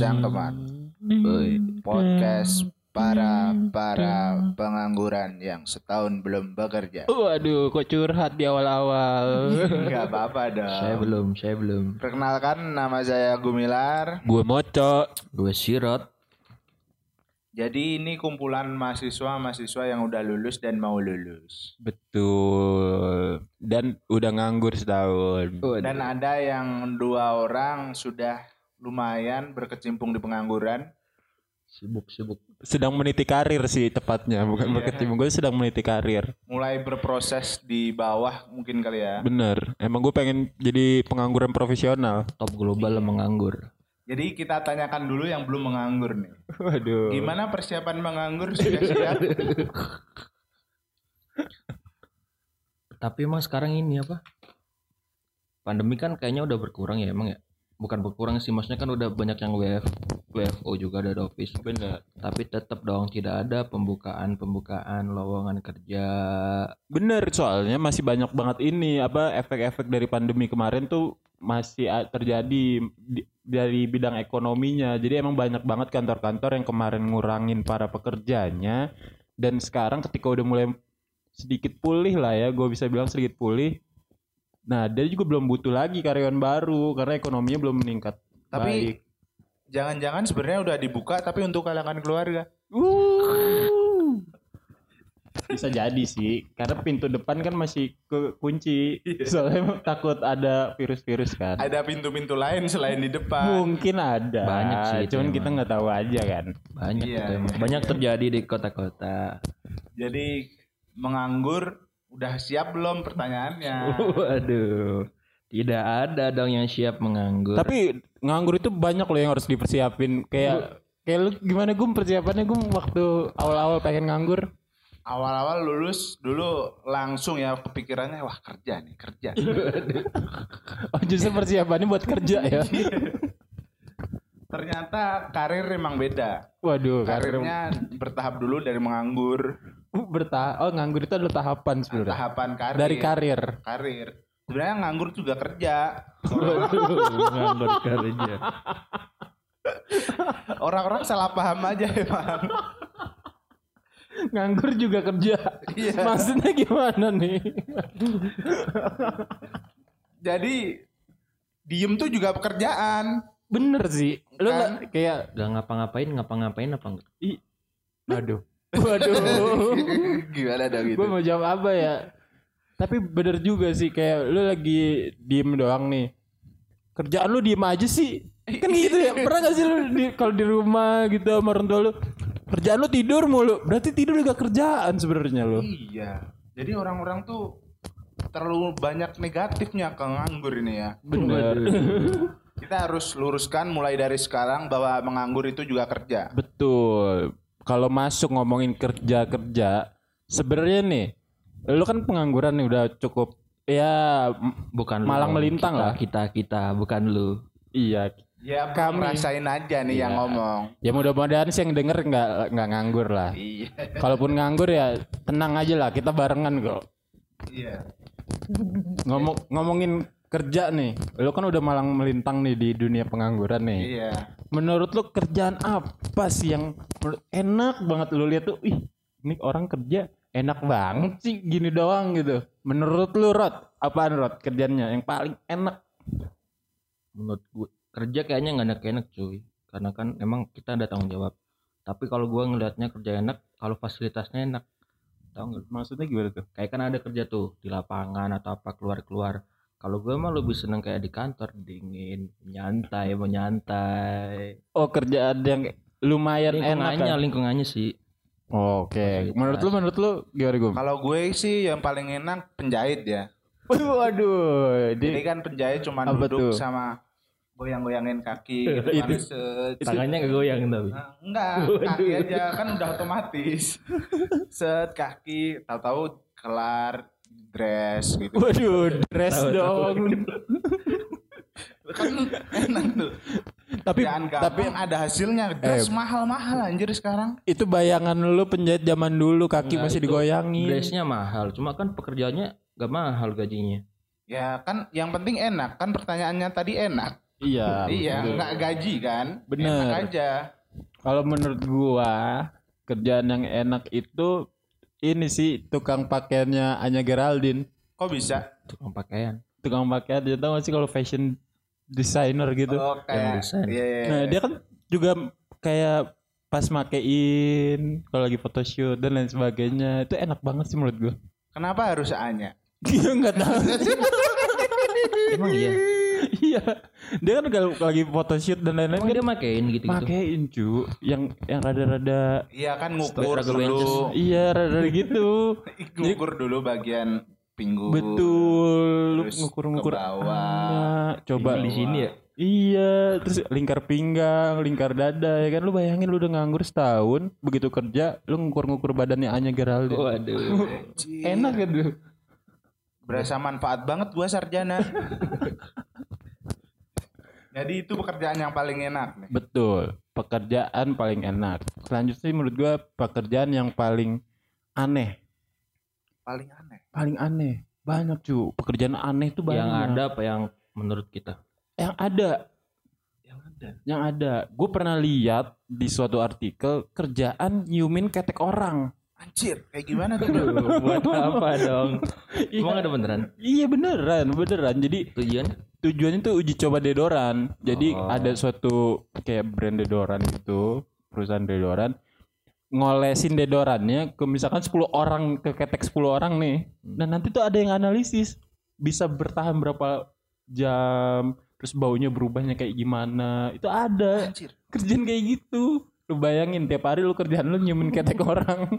Cangkeman. Podcast para para pengangguran yang setahun belum bekerja. Waduh, kok curhat di awal-awal. Enggak apa-apa dong. Saya belum, saya belum. Perkenalkan nama saya Gumilar. Gue moco. Gue sirot. Jadi ini kumpulan mahasiswa-mahasiswa yang udah lulus dan mau lulus. Betul. Dan udah nganggur setahun. Dan ada yang dua orang sudah lumayan berkecimpung di pengangguran. Sibuk, sibuk. Sedang meniti karir sih tepatnya, bukan berkecimpung. Gue sedang meniti karir. Mulai berproses di bawah mungkin kali ya. Bener. Emang gue pengen jadi pengangguran profesional. Top global menganggur. Jadi kita tanyakan dulu yang belum menganggur nih. Waduh. Gimana persiapan menganggur sudah siap? Tapi emang sekarang ini apa? Pandemi kan kayaknya udah berkurang ya emang ya. Bukan berkurang sih, maksudnya kan udah banyak yang WF, WFO juga ada di office. Bener. Tapi tetap dong tidak ada pembukaan-pembukaan lowongan kerja. Bener, soalnya masih banyak banget ini apa efek-efek dari pandemi kemarin tuh masih terjadi di- dari bidang ekonominya. Jadi emang banyak banget kantor-kantor yang kemarin ngurangin para pekerjanya dan sekarang ketika udah mulai sedikit pulih lah ya, gue bisa bilang sedikit pulih. Nah, dia juga belum butuh lagi karyawan baru karena ekonominya belum meningkat. Tapi jangan-jangan sebenarnya udah dibuka tapi untuk kalangan keluarga. Uh. Bisa jadi sih, karena pintu depan kan masih ke kunci. Soalnya takut ada virus-virus kan. Ada pintu-pintu lain selain di depan. Mungkin ada. Banyak sih Cuman kita nggak tahu aja kan. Banyak Iya, itu emang. iya, Banyak terjadi di kota-kota. Jadi menganggur udah siap belum pertanyaannya? Waduh. Tidak ada dong yang siap menganggur. Tapi nganggur itu banyak loh yang harus dipersiapin. Kayak kayak lu gimana gue persiapannya gue waktu awal-awal pengen nganggur. Awal-awal lulus dulu langsung ya kepikirannya wah kerja nih kerja. Oh justru persiapannya buat kerja ya. Ternyata karir emang beda. Waduh, karir Karirnya bertahap dulu dari menganggur, bertah. Oh nganggur itu adalah tahapan sebenarnya. tahapan karir. Dari karir. Karir. Sebenarnya nganggur juga kerja. menganggur kerja. Orang-orang salah paham aja emang. Nganggur juga kerja. Iya. Maksudnya gimana nih? Jadi diem tuh juga pekerjaan. Bener sih. Lu Kan? nggak- kayak Gak ngapa-ngapain, ngapa-ngapain apa enggak? i aduh. Waduh. Gimana dong gitu? Gue mau jawab apa ya? Tapi bener juga sih kayak lu lagi diem doang nih. Kerjaan lu diem aja sih. Kan gitu ya. Pernah gak sih lu di, kalau di rumah gitu sama orang tua lu kerjaan lu tidur mulu. Berarti tidur juga kerjaan sebenarnya lu. Iya. Jadi orang-orang tuh terlalu banyak negatifnya ke nganggur ini ya. Bener. Kita harus luruskan mulai dari sekarang bahwa menganggur itu juga kerja. Betul. Kalau masuk ngomongin kerja-kerja, sebenarnya nih, lu kan pengangguran nih udah cukup ya Bukan lu Malang melintang kita, lah. Kita, kita, bukan lu. iya. Ya Kami. kami rasain aja nih yang Iya. ngomong. Ya mudah-mudahan sih yang denger nggak nggak nganggur lah. Iya. Kalaupun nganggur ya tenang aja lah, kita barengan kok. Iya. Ngomong ngomongin kerja nih, lu kan udah malang melintang nih di dunia pengangguran nih. Iya. Menurut lu kerjaan apa sih yang enak banget lu lihat tuh, ih ini orang kerja enak banget sih gini doang gitu. Menurut lu Rod, apaan Rod kerjanya yang paling enak? Menurut gue kerja kayaknya nggak enak-enak cuy. Karena kan emang kita ada tanggung jawab. Tapi kalau gua ngelihatnya kerja enak, kalau fasilitasnya enak. Tahu nggak? Maksudnya gimana tuh? Kayak kan ada kerja tuh di lapangan atau apa keluar-keluar. Kalau gue mah lebih seneng kayak di kantor dingin, nyantai, menyantai. Oh kerjaan yang lumayan enak Lingkungannya, kan? lingkungannya sih. Oke, menurut lu menurut lu gimana gue? Kalau gue sih yang paling enak penjahit ya. Waduh, Jadi di kan penjahit cuma Apa duduk tuh? sama goyang-goyangin kaki gitu kan. Set. Tangannya kegoyang tapi. Nah, enggak, kaki aja kan udah otomatis. Set kaki, tahu-tahu kelar dress gitu. Waduh, dress dong. kan enak tuh. tapi tapi gampang ada hasilnya. Dress mahal-mahal anjir sekarang. itu bayangan lu penjahit zaman dulu kaki Enggak, masih digoyangin. Dressnya mahal, cuma kan pekerjaannya gak mahal gajinya. Ya kan yang penting enak kan pertanyaannya tadi enak. Iya. iya, betul. nggak gaji kan? Bener. Enak aja. Kalau menurut gua kerjaan yang enak itu ini sih tukang pakaiannya Anya Geraldine. Kok bisa? tukang pakaian Tukang pakaian dia tahu gak sih kalau fashion designer gitu. Oh, kayak desain. iya, iya, Nah, iya. dia kan juga kayak pas makein kalau lagi photoshoot dan lain sebagainya itu enak banget sih menurut gua. Kenapa harus Anya? Dia nggak tahu. emang iya Iya. Dia kan kalau lagi photoshoot dan lain-lain emang kan dia makein gitu gitu makein cu yang yang rada-rada Iya kan ngukur dulu. iya rada-rada gitu. ngukur dulu bagian pinggul. Betul. Ngukur-ngukur bawah. Ah, coba di sini ya Iya, terus lingkar pinggang, lingkar dada ya kan lu bayangin lu udah nganggur setahun, begitu kerja lu ngukur-ngukur badannya Anya Geraldine. waduh Enak kan tuh. Berasa manfaat banget gua sarjana. Jadi itu pekerjaan yang paling enak nih. Betul, pekerjaan paling enak. Selanjutnya sih menurut gua pekerjaan yang paling aneh, Paling aneh. paling aneh. Banyak cu, pekerjaan aneh tuh banyak. yang ada apa yang menurut kita Yang ada, Yang ada. yang ada. Gue pernah lihat di suatu artikel kerjaan nyiumin ketek orang. Anjir, kayak gimana tuh? Buat apa dong emang ada beneran Iya beneran, beneran. Jadi tujuan tujuannya tuh uji coba deodoran. Jadi Oh. ada suatu kayak brand deodoran gitu, perusahaan deodoran ngolesin deodorannya ke misalkan 10 orang ke ketek 10 orang nih. Dan nanti tuh ada yang analisis bisa bertahan berapa jam, terus baunya berubahnya kayak gimana. Itu ada Anjir. kerjaan kayak gitu. Lu bayangin tiap hari lu kerjaan lu nyiumin ketek orang.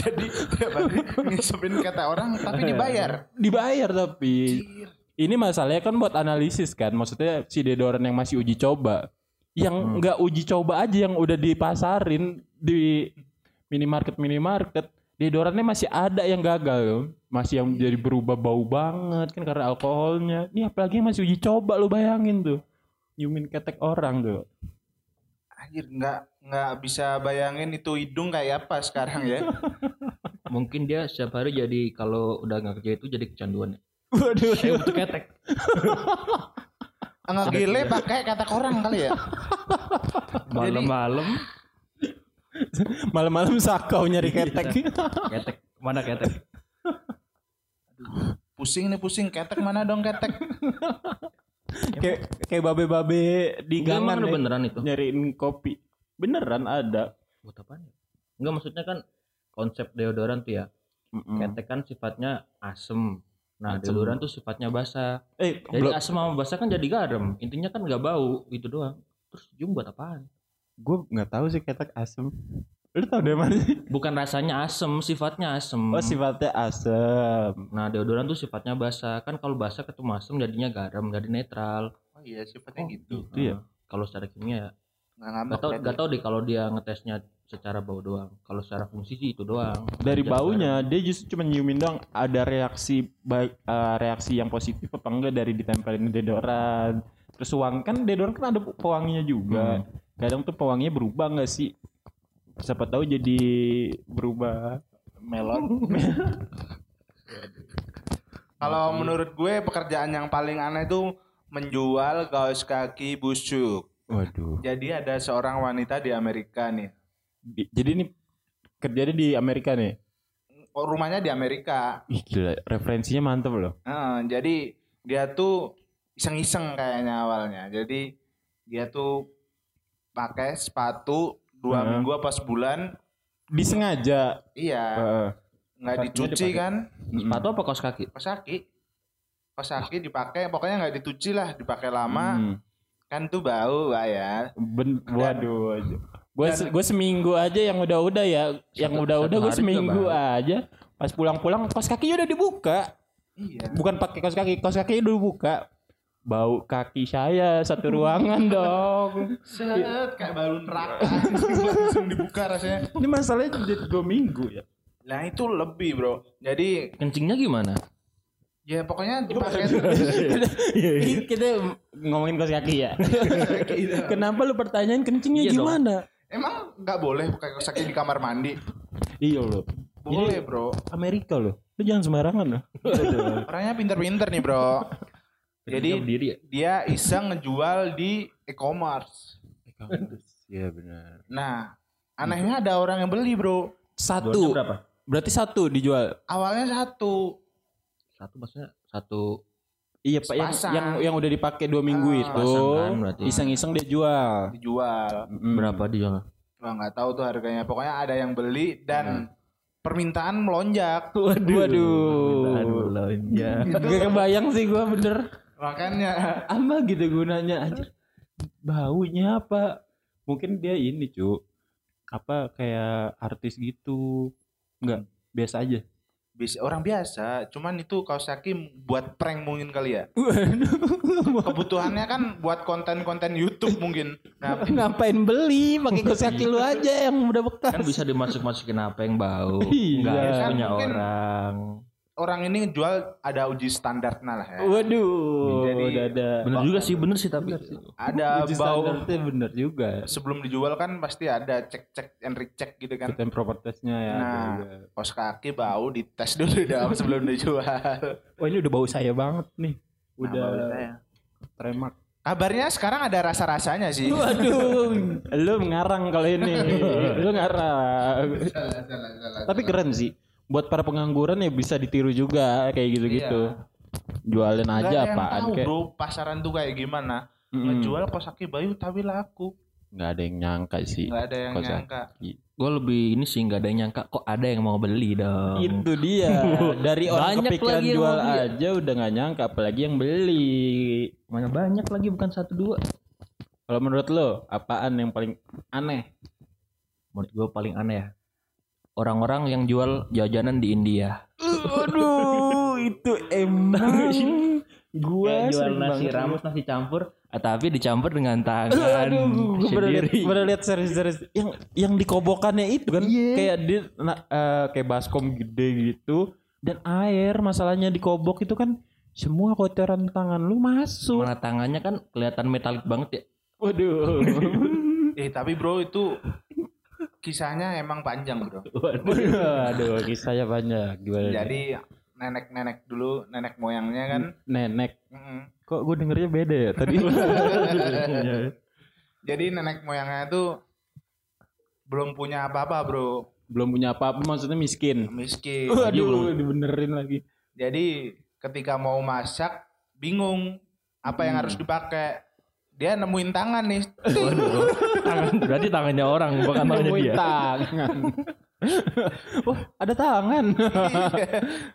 Jadi tiap hari ngisepin kata orang tapi dibayar. Dibayar tapi. Anjir. Ini masalahnya kan buat analisis kan maksudnya si deodoran yang masih uji coba. Yang nggak uji coba aja yang udah dipasarin di minimarket minimarket deodorannya masih ada yang gagal loh. Masih yang jadi berubah bau banget kan karena alkoholnya. Ini apalagi yang masih uji coba lo bayangin tuh. Nyiumin ketek orang tuh. Anjir, nggak nggak bisa bayangin itu hidung kayak apa sekarang ya. mungkin dia setiap hari jadi kalau udah nggak kerja itu jadi kecanduan ya waduh. Saya butuh ketek. Ngegile pakai kata orang kali ya. malam-malam. Malam-malam sakau nyari ketek. Ketek. Mana ketek? Pusing nih pusing, ketek mana dong ketek? kayak kayak babe-babe di Enggak, gangan nih, beneran itu. Nyariin kopi. Beneran ada. Buat apa ya? Enggak maksudnya kan konsep deodoran tuh ya. Mm-mm. ketek kan sifatnya asem nah Asem. deodoran tuh sifatnya basah. Eh jadi asem sama basah kan jadi garam. Intinya kan nggak bau itu doang. Terus cium buat apaan? Gue nggak tahu sih ketek asem. Lu tau dari mana sih bukan rasanya asem sifatnya asem. Oh sifatnya asem. Nah deodoran tuh sifatnya basah. Kan kalau basah ketemu asem jadinya garam jadi netral. Oh iya, sifatnya gitu. itu ya. Nah, kalau secara kimia. Nggak ngambek. Gak tau, gak tau deh kalau dia ngetesnya secara bau doang. Kalau secara fungsi sih itu doang. dari Jangan baunya dia justru cuma nyiumin doang ada reaksi baik eh, reaksi yang positif apa enggak dari ditempelin deodoran terus wangi kan deodoran kan ada pewanginya juga kadang tuh pewanginya berubah nggak sih siapa tahu jadi berubah melon. Kalau menurut gue pekerjaan yang paling aneh itu menjual kaos kaki busuk. waduh Jadi ada seorang wanita di Amerika nih. Di- jadi ini kerjanya di Amerika nih Oh, rumahnya di Amerika. Ih gila referensinya mantep loh Heeh, jadi dia tuh iseng-iseng kayaknya awalnya. Jadi dia tuh pakai sepatu dua Heeh. minggu apa sebulan. disengaja Iya, nggak Sepatunya dicuci dipakai. kan? Sepatu apa kaos kaki? Kaos kaki. Kaos kaki dipakai, pokoknya nggak dicuci lah, dipakai lama. Hmm. Kan tuh bau, Pak ya. Ben, waduh. Gue gue seminggu aja yang udah-udah ya, yang udah-udah gue seminggu aja. Pas pulang-pulang kos kakinya udah dibuka. Iya. Bukan pakai kos kaki, kos kaki udah dibuka. Bau kaki saya satu ruangan dong. Set kayak bau neraka langsung dibuka rasanya. Ini masalahnya jadi dua minggu ya. Nah itu lebih bro. Jadi Kencingnya gimana? ya pokoknya dipakai Ini kita ngomongin kos kaki ya. Kenapa lu pertanyaan kencingnya Iya dong. Emang nggak boleh pakai kaos kaki di kamar mandi? Iya loh. Boleh bro. Amerika loh. Lu jangan sembarangan loh. Orangnya pinter-pinter nih bro. Jadi diri ya. dia iseng ngejual di e-commerce. Iya benar. Nah, anehnya ada orang yang beli bro. Satu. Berapa? Berarti satu dijual. Awalnya satu. Satu maksudnya satu Iya pak yang, yang yang udah dipakai dua minggu Ah, itu kan iseng-iseng dia jual. dijual. Mm. berapa dijual? Wah nggak tahu tuh harganya. Pokoknya ada yang beli dan permintaan melonjak. Waduh. Waduh. belanja. Gak kebayang sih gua bener. Makanya Apa gitu gunanya anjir. Baunya apa? Mungkin dia ini, cu. Apa kayak artis gitu. Enggak, biasa aja. Bisa orang biasa. Cuman itu kaos kaki buat prank mungkin kali ya. Kebutuhannya kan buat konten-konten YouTube mungkin. Nah, Ngapain beli? Pakai kaos kaki lu aja yang udah bekas. kan bisa dimasuk-masukin apa yang bau. Iya. Enggak harus Kan punya mungkin- orang. Orang ini jual ada uji standarnya lah ya. Waduh, Jadi- udah ada. Bener juga sih, bener sih tapi. Ada Uji bau standarnya bener juga. sebelum dijual kan pasti ada cek-cek and recheck gitu kan. Fit and proper testnya ya. Nah, kaos kaki bau dites dulu dong sebelum dijual. Oh ini udah bau saya banget nih. Nah, Udah bau saya. tremak. Kabarnya sekarang ada rasa-rasanya sih. Waduh, lu ngarang kalau ini. lu ngarang. Tapi keren sih. Buat para pengangguran ya bisa ditiru juga kayak gitu-gitu. Jualin Gak aja ada yang apaan tahu kayak. bro pasaran tuh kayak gimana. Mm-mm. Ngejual kaos kaki bayu tapi laku. Nggak ada yang nyangka sih. Nggak ada yang Kaos nyangka. Gue lebih ini sih nggak ada yang nyangka kok ada yang mau beli dong. Itu dia. Dari orang Banyak kepikiran jual ya. aja udah nggak nyangka apalagi yang beli. Mana banyak lagi bukan satu dua. Kalau menurut lo apaan yang paling aneh? Menurut gue paling aneh ya. Orang-orang yang jual jajanan di India. Aduh, itu emang gua Kayak jual nasi rames, nasi campur, ah, tapi dicampur dengan tangan Aduh, gue pernah liat, sendiri. pernah liat series-series yang yang dikobokannya itu kan kayak dia na- eh, kayak baskom gede gitu dan air masalahnya dikobok itu kan semua kotoran tangan lu masuk. Mana tangannya kan kelihatan metalik banget ya. Waduh. Eh tapi bro itu kisahnya emang panjang bro. Aduh, kisahnya banyak. Gimana? Jadi nenek-nenek dulu nenek moyangnya kan. nenek. mm, Kok gue dengernya beda ya tadi? Jadi nenek moyangnya tuh belum punya apa-apa bro. Belum punya apa-apa maksudnya miskin. Miskin. Waduh, dibenerin lagi. Jadi ketika mau masak bingung apa yang harus dipakai. Dia nemuin tangan nih. Tangan, berarti tangannya orang bukan tangannya Nemuin dia. tangan. Wah, ada tangan.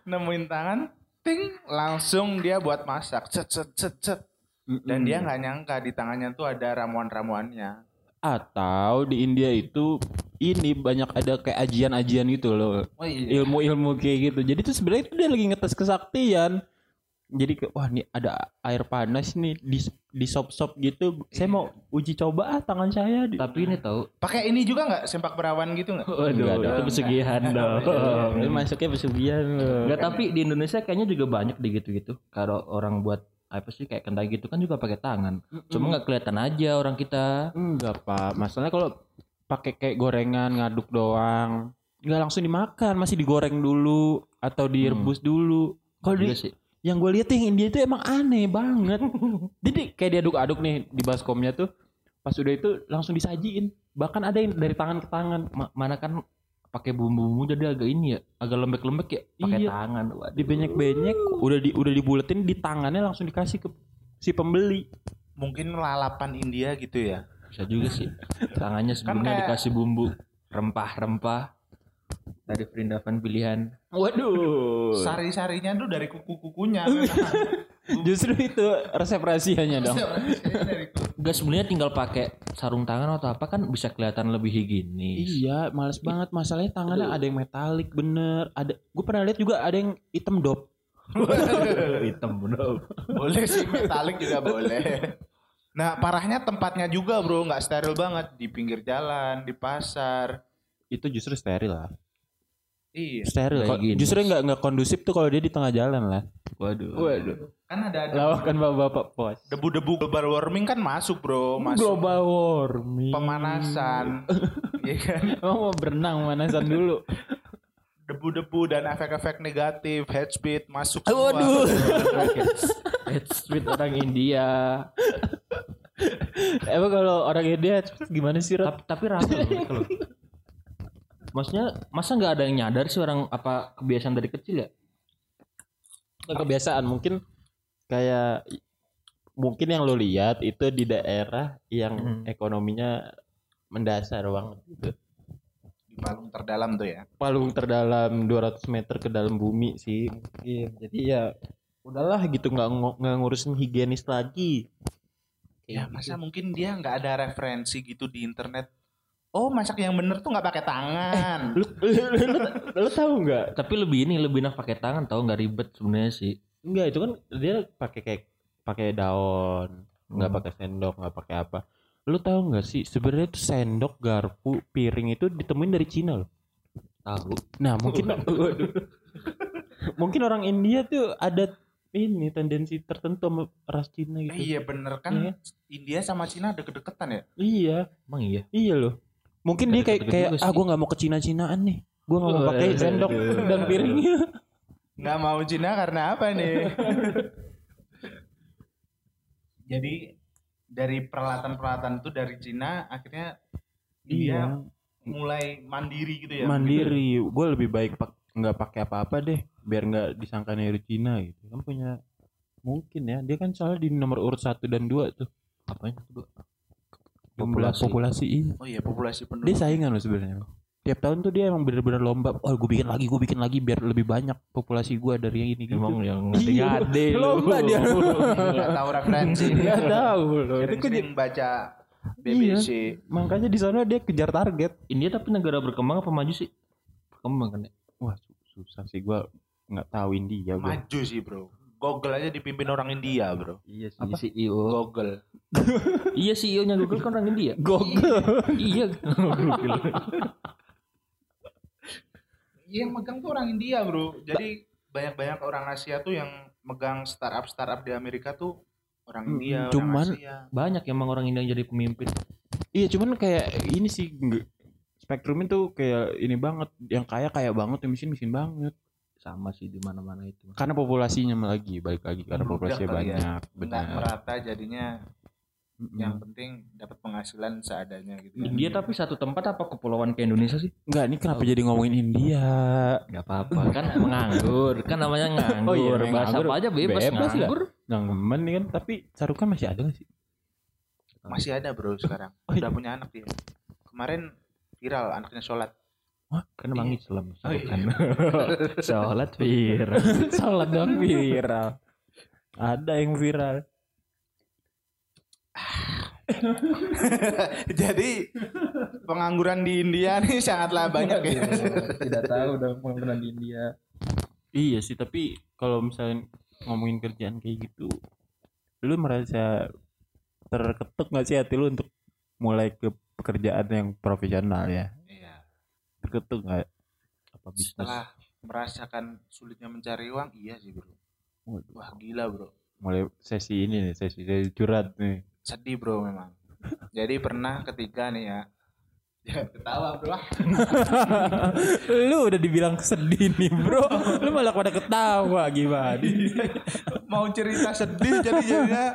nemuin tangan, ting langsung dia buat masak. Cet cet cet cet. Dan dia nggak nyangka di tangannya tuh ada ramuan-ramuannya. atau di India itu ini banyak ada kayak ajian-ajian gitu loh. Oh iya. Ilmu-ilmu kayak gitu. Jadi tuh sebenarnya itu dia lagi ngetes kesaktian. Jadi ke, wah nih ada air panas nih di di sop-sop gitu. Saya mau uji coba ah tangan saya. Di... Tapi ini tahu. Pakai ini juga nggak sempak perawan gitu nggak? Waduh, itu pesugihan dong. Ini masuknya pesugihan loh. Enggak tapi di Indonesia kayaknya juga banyak di gitu-gitu. Kalau orang buat apa sih kayak kendai gitu kan juga pakai tangan. Cuma nggak kelihatan aja orang kita. Enggak pak, masalahnya kalau pakai kayak gorengan ngaduk doang, nggak langsung dimakan, masih digoreng dulu atau direbus dulu. Kalau di, sih. Yang gue lihat yang India itu emang aneh banget. Jadi kayak diaduk-aduk nih di baskomnya tuh, pas udah itu langsung disajiin. Bahkan ada yang dari tangan ke tangan, Ma- mana kan pakai bumbu-bumbu jadi agak ini ya, agak lembek-lembek ya, pakai Iya. tangan. Waduh. dibenyek-benyek, udah di udah dibuletin di tangannya langsung dikasih ke si pembeli. Mungkin lalapan India gitu ya. Bisa juga sih. Tangannya sebelumnya kayak- dikasih bumbu rempah-rempah dari perindavan pilihan. Waduh. Sari-sarinya tuh dari kuku-kukunya. Justru itu resep rahasianya dong. Dari kuku. Enggak sebenarnya tinggal pakai sarung tangan atau apa kan bisa kelihatan lebih higienis. Iya, males banget. Masalahnya tangannya ada yang metalik bener. Ada, gue pernah lihat juga ada yang hitam dop. Hitam bener. boleh sih metalik juga boleh. Nah parahnya tempatnya juga bro nggak steril banget di pinggir jalan di pasar. Itu justru steril lah. Iya. Steril. Kayak gini. Justru nggak nggak kondusif tuh kalau dia di tengah jalan lah. Waduh. Waduh. Kan ada ada Lawakan bapak-bapak pos. debu-debu global warming kan masuk bro, masuk Global warming. pemanasan, Iya kan? Emang mau berenang pemanasan dulu. debu-debu dan efek-efek negatif, head speed masuk semua. Waduh. Head speed orang India. Emang kalau orang India gimana sih, tapi tapi rame gitu loh. Maksudnya masa nggak ada yang nyadar sih orang apa kebiasaan dari kecil ya? kebiasaan mungkin kayak mungkin yang lo lihat itu di daerah yang Hmm. ekonominya mendasar banget gitu. Di palung terdalam tuh ya. Palung terdalam 200 meter ke dalam bumi sih mungkin. Jadi ya udahlah gitu nggak nggak ngurusin higienis lagi. Ya masa mungkin dia nggak ada referensi gitu di internet. Oh masak yang bener tuh nggak pakai tangan. Lu lu, lu, lu tahu nggak? Tapi lebih ini lebih enak pakai tangan tahu nggak ribet sebenarnya sih. Enggak itu kan dia pakai kayak pakai daun, nggak Hmm. pakai sendok, nggak pakai apa. Lu tahu nggak sih sebenarnya tuh sendok, garpu, piring itu ditemuin dari Cina loh. Tahu. Nah mungkin waduh. mungkin orang India tuh ada ini tendensi tertentu sama ras Cina Eh, gitu. iya bener kan Iya. India sama Cina ada kedekatan ya. Iya, Emang iya. iya loh. Mungkin dia kayak kayak ah gue nggak mau ke Cina-Cinaan nih. Gue nggak mau pakai Waduh. sendok dan piringnya. Nggak mau Cina karena apa nih? Jadi dari peralatan-peralatan itu dari Cina akhirnya dia mulai mandiri gitu ya. Iya. mandiri. Gue lebih baik pak nggak pakai apa-apa deh, biar nggak disangka niru Cina gitu. Kan punya mungkin ya. Dia kan soalnya di nomor urut satu dan dua tuh. Apanya tuh? Dok? Jumlah Populasi. populasi iya. Oh iya populasi penduduk. Dia saingan loh sebenarnya. Tiap tahun tuh dia emang bener-bener lomba. Oh gue bikin lagi, gue bikin lagi biar lebih banyak populasi gue dari yang ini gitu. Emang yang Iya, lomba dia. Nggak tahu referensi. Nggak tahu loh. Itu kan baca BBC. makanya di sana dia kejar target. India tapi negara berkembang apa maju sih? Berkembang kan ya? Wah su- susah sih gue nggak tahu India. Maju sih bro. Google aja dipimpin orang India bro. Iya sih Apa? CEO. Google. iya CEO-nya Google kan orang India. Google. iya. Google. Iya yang megang tuh orang India bro. Jadi banyak-banyak orang Asia tuh yang megang startup startup di Amerika tuh orang Hmm, India, cuman- orang Asia. Banyak emang orang India yang jadi pemimpin. Iya cuman kayak ini sih nggak- spektrum itu kayak ini banget yang kaya kaya banget yang miskin miskin banget Sama sih di mana-mana itu. karena populasinya lagi balik lagi karena kali ya. banyak Nggak benar merata jadinya Mm-mm. yang penting dapat penghasilan seadanya gitu. ya. India tapi satu tempat apa kepulauan ke Indonesia sih? Enggak, ini kenapa jadi ngomongin India? Gak apa-apa kan menganggur kan namanya nganggur Oh iya, bahasa nganggur. apa aja bebas, Bebas ya? nganggur ngemen nih kan, tapi Sarukan masih ada gak sih? Masih ada bro sekarang. Oh, iya. Udah punya anak dia. Kemarin viral anaknya sholat. Kan emang Iya. Islam Oh, iya. kan sholat viral Salah dong viral. Ada yang viral. Jadi pengangguran di India nih sangatlah banyak ya. tidak tahu dong pengangguran di India Iya sih, tapi kalau misalnya ngomongin kerjaan kayak gitu, lu merasa terketuk gak sih hati lu untuk mulai ke pekerjaan yang profesional ya? Iya. Terketuk gak? apa bisnis Setelah merasakan sulitnya mencari uang, iya sih bro. Waduh, Wah gila bro. mulai sesi ini nih, sesi dari curhat nih. Sedih bro memang. Jadi pernah ketika nih ya. Jangan ketawa bro. Lu udah dibilang sedih nih bro, lu malah pada ketawa gimana? Mau cerita sedih jadi jadinya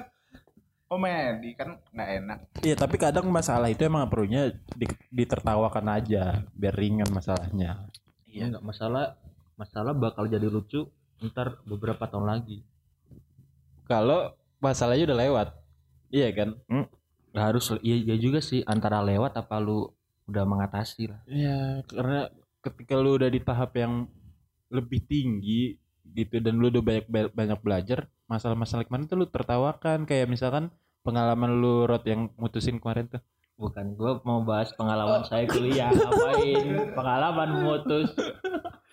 komedi kan nggak enak. Iya tapi kadang masalah itu emang perlunya di- ditertawakan aja biar ringan masalahnya. iya nggak masalah masalah bakal jadi lucu ntar beberapa tahun lagi Kalau masalahnya udah lewat, iya kan? nggak harus iya, iya juga sih antara lewat apa lu udah mengatasi lah Iya karena ketika lu udah di tahap yang lebih tinggi gitu dan lu udah banyak banyak belajar masalah-masalah kemarin tuh lu tertawakan? Kayak misalkan pengalaman lu rot yang mutusin kemarin tuh. Bukan gua mau bahas pengalaman saya kuliah. Ngapain? Pengalaman mutus.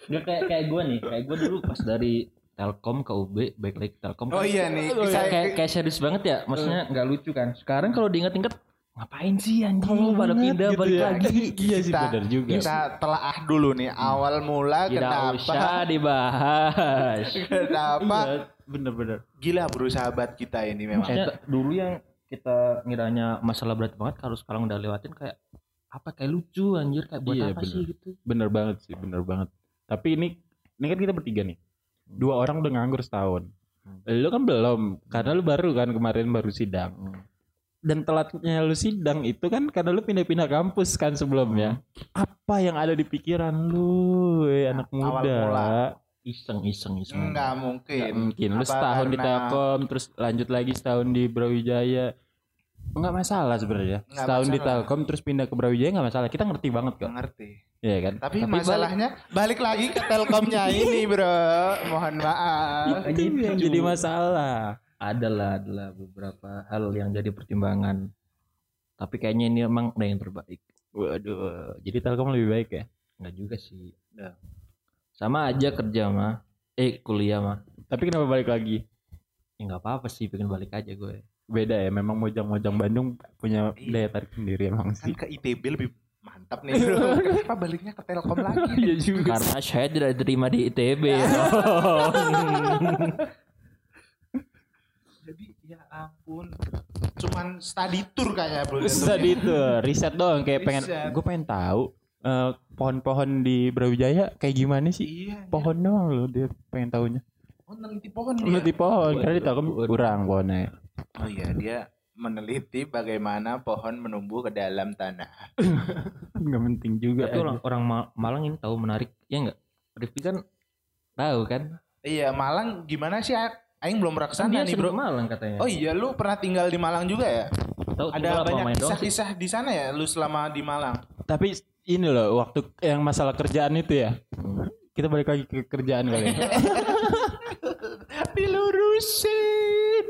Nggak kayak kayak gue nih. Kayak gue dulu pas dari Telkom ke UB baik lagi ke Telkom. Oh iya nih. kayak, Saya, kayak, kayak serius banget ya. Maksudnya nggak lucu kan. Sekarang kalau diinget-inget ngapain sih anjing? Pada pindah gitu balik ya. lagi. Iya sih Kita- benar juga kita telaah dulu nih. Awal mula tidak kenapa? usah dibahas. Kenapa? Iya, bener-bener gila bro sahabat kita ini memang. maksudnya dulu yang kita ngiranya masalah berat banget kalau sekarang udah lewatin kayak apa kayak lucu anjir kayak buat Iya, apa bener. sih gitu bener banget sih bener banget Tapi ini ini kan kita bertiga nih. Dua orang udah nganggur setahun. Hmm. Lu kan belum, karena lu baru kan kemarin baru sidang. Hmm. Dan telatnya lu sidang itu kan karena lu pindah-pindah kampus kan sebelumnya. Apa yang ada di pikiran lu, eh, anak Awal muda? mula. Iseng iseng iseng. Enggak Nggak mungkin. mungkin. Lu Apa setahun di karena- Telkom, terus lanjut lagi setahun di Brawijaya. Enggak masalah sebenarnya. Nggak Setahun di masalah. Telkom terus pindah ke Brawijaya enggak masalah. Kita ngerti banget kok. Ngerti. Iya kan? Tapi, Tapi masalahnya balik, lagi ke Telkomnya ini, Bro. Mohon maaf. Itu yang jadi masalah. Adalah adalah beberapa hal yang jadi pertimbangan. Tapi kayaknya ini emang udah yang terbaik. Waduh, jadi Telkom lebih baik ya? Enggak juga sih. Udah. Sama aja kerja mah. Eh kuliah mah. Tapi kenapa balik lagi? Ya nggak apa-apa sih pengen balik aja gue. Beda ya, memang Mojang-Mojang Bandung punya Iya. daya tarik sendiri emang Kan sih. ke ITB lebih mantap nih, Bro. Kenapa baliknya ke Telkom lagi? Iya juga. Karena saya tidak diterima di ITB. Jadi ya ampun. Cuman study tour kayaknya, Bro. Tadi itu riset doang kayak pengen Riset. gue pengen tahu eh, pohon-pohon di Brawijaya kayak gimana sih? Iya. Pohon doang loh dia pengen tahunya. Oh, neliti pohon. Meneliti pohon karena di Telkom kurang pohonnya. Oh iya, dia meneliti bagaimana pohon menumbuh ke dalam tanah. Enggak penting juga. Tapi orang, orang Ma- Malang ini tahu menarik ya enggak? Rifki kan tahu kan? Iya, Malang gimana sih? Aing belum pernah Kan ke sana dia nih, Bro. Malang katanya. Oh iya, lu pernah tinggal di Malang juga ya? tahu Ada banyak kisah-kisah di sana ya lu selama di Malang? Tapi ini loh waktu yang masalah kerjaan itu ya. Kita balik lagi ke kerjaan kali. ya. Dilurusin.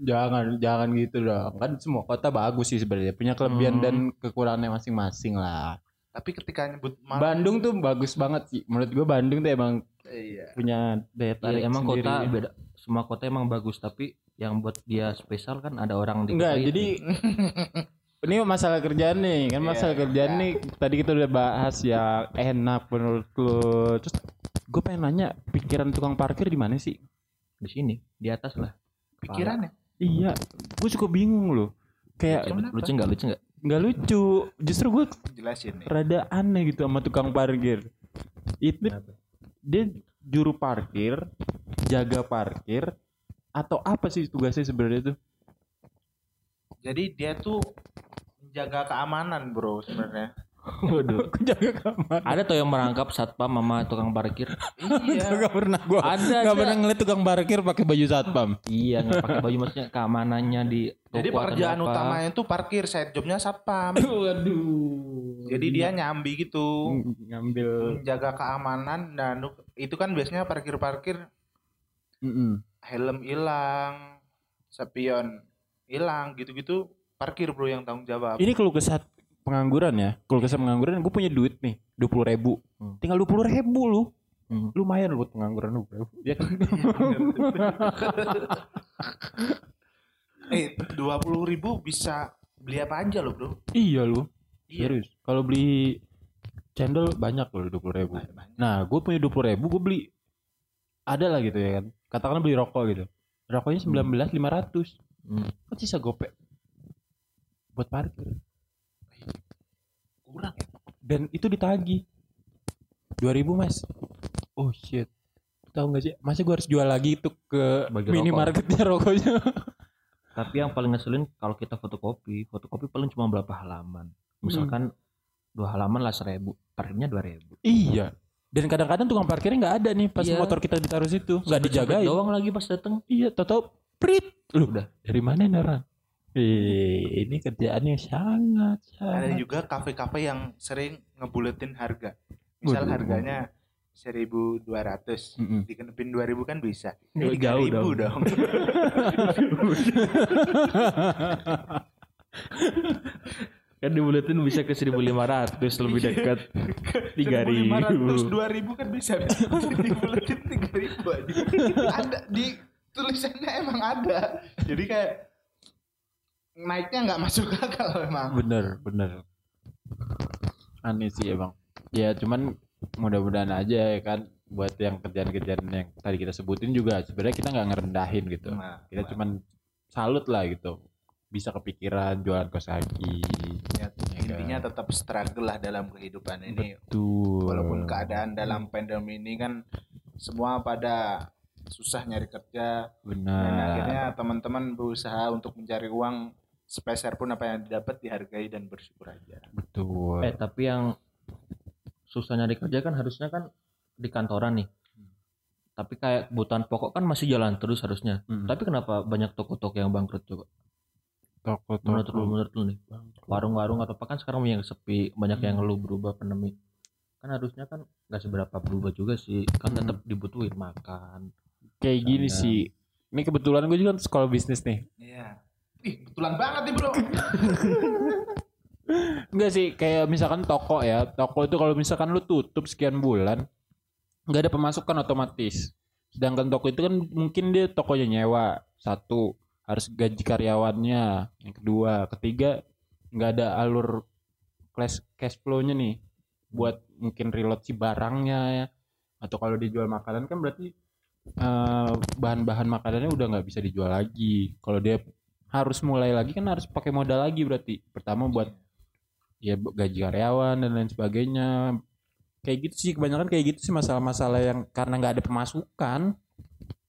jangan jangan gitu dong. Kan semua kota bagus sih sebenarnya, punya kelebihan Hmm. dan kekurangannya masing-masing lah. Tapi ketika nyebut Malang, Bandung tuh bagus banget sih. Menurut gua Bandung tuh emang iya. punya daya Iya, tarik emang sendiri. kota beda. Semua kota emang bagus tapi yang buat dia spesial kan ada orang di Enggak, jadi ini masalah kerjaan nih, kan Iya, masalah kerjaan iya. nih. Tadi kita udah bahas yang enak menurut lu. Terus gue pengen nanya, pikiran tukang parkir di mana sih? di sini di atas lah. Pikirannya. Iya, gue suka bingung loh. Kayak Kenapa? Lucu nggak lucu nggak? nggak lucu. Justru gue Jelasin nih. rada aneh gitu sama tukang parkir. Itu dia juru parkir, jaga parkir, atau apa sih tugasnya sebenarnya tuh? Jadi dia tuh menjaga keamanan, Bro, sebenarnya. Waduh, jaga kamar. Ada tuh yang merangkap satpam sama tukang parkir. iya. Gak pernah gua Ada, Gak pernah ngeliat tukang parkir pakai baju satpam. iya nggak pakai baju maksudnya keamanannya di toko Jadi pekerjaan apa. utamanya itu parkir, side jobnya satpam. Waduh. Jadi dia nyambi gitu, ngambil. menjaga keamanan dan itu kan biasanya parkir-parkir Mm-mm. helm hilang, spion hilang, gitu-gitu parkir bro yang tanggung jawab. Ini kalau kesat pengangguran ya, kalau kesat pengangguran gue punya duit nih dua puluh ribu, Hmm. tinggal dua puluh ribu lu, Hmm. lumayan buat pengangguran lu bro. Ya kan? Eh dua puluh ribu bisa beli apa aja loh bro? iya lu, Iya. serius. Kalau beli cendol banyak loh dua puluh ribu. Banyak. Nah, gue punya dua puluh ribu, gue beli ada lah gitu ya kan. Katakanlah beli rokok gitu. Rokoknya sembilan belas lima ratus. Hmm. Kan sisa gopek buat parkir. Kurang ya? Dan itu ditagi 2000 mas. Oh shit. Tahu nggak sih? Masa gue harus jual lagi itu ke Bagi minimarketnya rokoknya? Tapi yang paling ngeselin kalau kita fotokopi, fotokopi paling cuma berapa halaman. Misalkan dua halaman lah seribu, parkirnya dua ribu. iya. Dan kadang-kadang tukang parkirnya nggak ada nih pas Iya. motor kita ditaruh situ, nggak dijagain. doang lagi pas dateng. Iya, tau-tau prit. Lu udah dari mana nih orang? Eh, ini kerjaannya sangat Ada sangat. juga kafe-kafe yang sering ngebuletin harga. Misal Waduh. harganya 1200 Mm-mm. dikenepin 2000 kan bisa. Ini jauh 3000 dong. dong. Kan dibuletin bisa ke 1500 lebih dekat. 1500 2000 kan bisa. dibuletin 3000 aja. Ada di tulisannya emang ada. Jadi kayak naiknya nggak masuk akal memang. bener bener. Aneh sih emang. Ya cuman mudah-mudahan aja ya kan buat yang kerjaan-kerjaan yang tadi kita sebutin juga sebenarnya kita nggak ngerendahin gitu. Nah, kita cuman salut lah gitu. Bisa kepikiran jualan kos kaki niatnya intinya tetap struggle lah dalam kehidupan ini. Betul. walaupun keadaan dalam pandemi ini kan semua pada susah nyari kerja. Dan benar. akhirnya teman-teman berusaha untuk mencari uang sepeser pun apa yang didapat dihargai dan bersyukur aja Betul. Eh tapi yang susah nyari kerja kan harusnya kan di kantoran nih. Tapi kayak kebutuhan pokok kan masih jalan terus harusnya. Mm. Tapi kenapa banyak toko-toko yang bangkrut coba? toko Menurut lu, menurut lu nih, warung-warung atau apa kan sekarang yang sepi, banyak yang Hmm. ngeluh berubah pandemi. Kan harusnya kan nggak seberapa berubah juga sih, kan Hmm. tetap dibutuhin makan. kayak gini sih. Ini kebetulan gue juga sekolah bisnis nih. iya ih kebetulan banget nih bro Enggak sih, kayak misalkan toko ya. Toko itu kalau misalkan lu tutup sekian bulan, nggak ada pemasukan otomatis. Sedangkan toko itu kan mungkin dia tokonya nyewa satu, harus gaji karyawannya. Yang kedua, ketiga nggak ada alur cash cash flow-nya nih buat mungkin reload si barangnya ya. Atau kalau dijual makanan kan berarti eh, bahan-bahan makanannya udah nggak bisa dijual lagi. Kalau dia harus mulai lagi kan harus pakai modal lagi berarti. Pertama buat ya gaji karyawan dan lain sebagainya. Kayak gitu sih kebanyakan kayak gitu sih masalah-masalah yang karena nggak ada pemasukan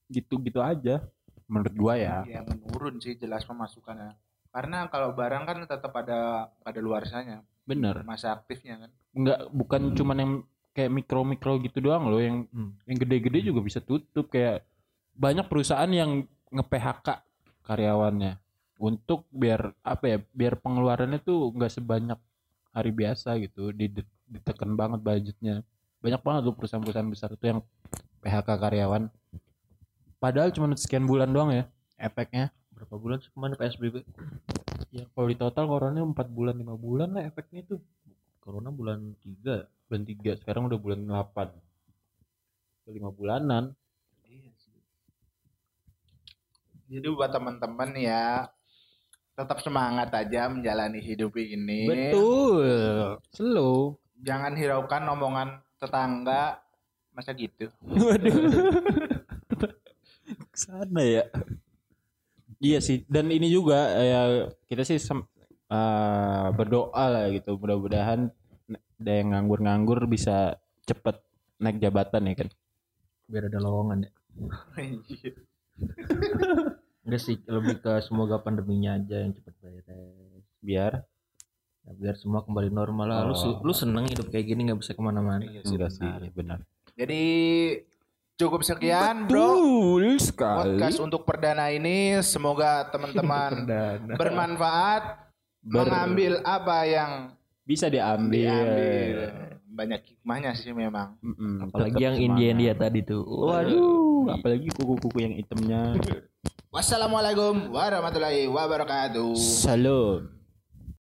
gitu-gitu aja menurut gua ya. Ya menurun sih jelas pemasukannya. Karena kalau barang kan tetap ada pada luarsanya. Bener. Masa aktifnya kan. Nggak bukan cuman yang kayak mikro-mikro gitu doang loh yang Hmm. yang gede-gede juga bisa tutup. Kayak banyak perusahaan yang nge-PHK karyawannya untuk biar apa ya biar pengeluarannya tuh nggak sebanyak hari biasa gitu di ditekan banget budgetnya. Banyak banget tuh perusahaan-perusahaan besar tuh yang PHK karyawan. Padahal cuma sekian bulan doang ya efeknya. Berapa bulan sih ke mana PSBB? ya kalau di total corona empat bulan lima bulan lah efeknya tuh. Corona bulan 3 bulan tiga sekarang udah bulan delapan. Lima bulanan. Jadi buat teman-teman ya tetap semangat aja menjalani hidup ini betul slow jangan hiraukan omongan tetangga masa gitu Waduh. Ke sana ya. Iya sih. Dan ini juga ya kita sih sem- eh, berdoa lah gitu. Mudah-mudahan ada yang nganggur-nganggur bisa cepet naik jabatan ya kan. biar ada lowongan ya. Enggak sih, lebih ke semoga pandeminya aja yang cepat beres. Biar Ya, biar semua kembali normal lah. Lu, Oh. lu seneng hidup kayak gini nggak bisa ke mana-mana. Iya sudah sih benar. jadi cukup sekian bro Betul sekali. podcast untuk perdana ini semoga teman-teman bermanfaat Ber- mengambil apa yang Bisa diambil. diambil banyak hikmahnya sih memang Mm-mm, Apalagi tetap yang India-India semangat. tadi tuh. Waduh, apalagi kuku-kuku yang hitamnya. Wassalamualaikum warahmatullahi wabarakatuh Salam.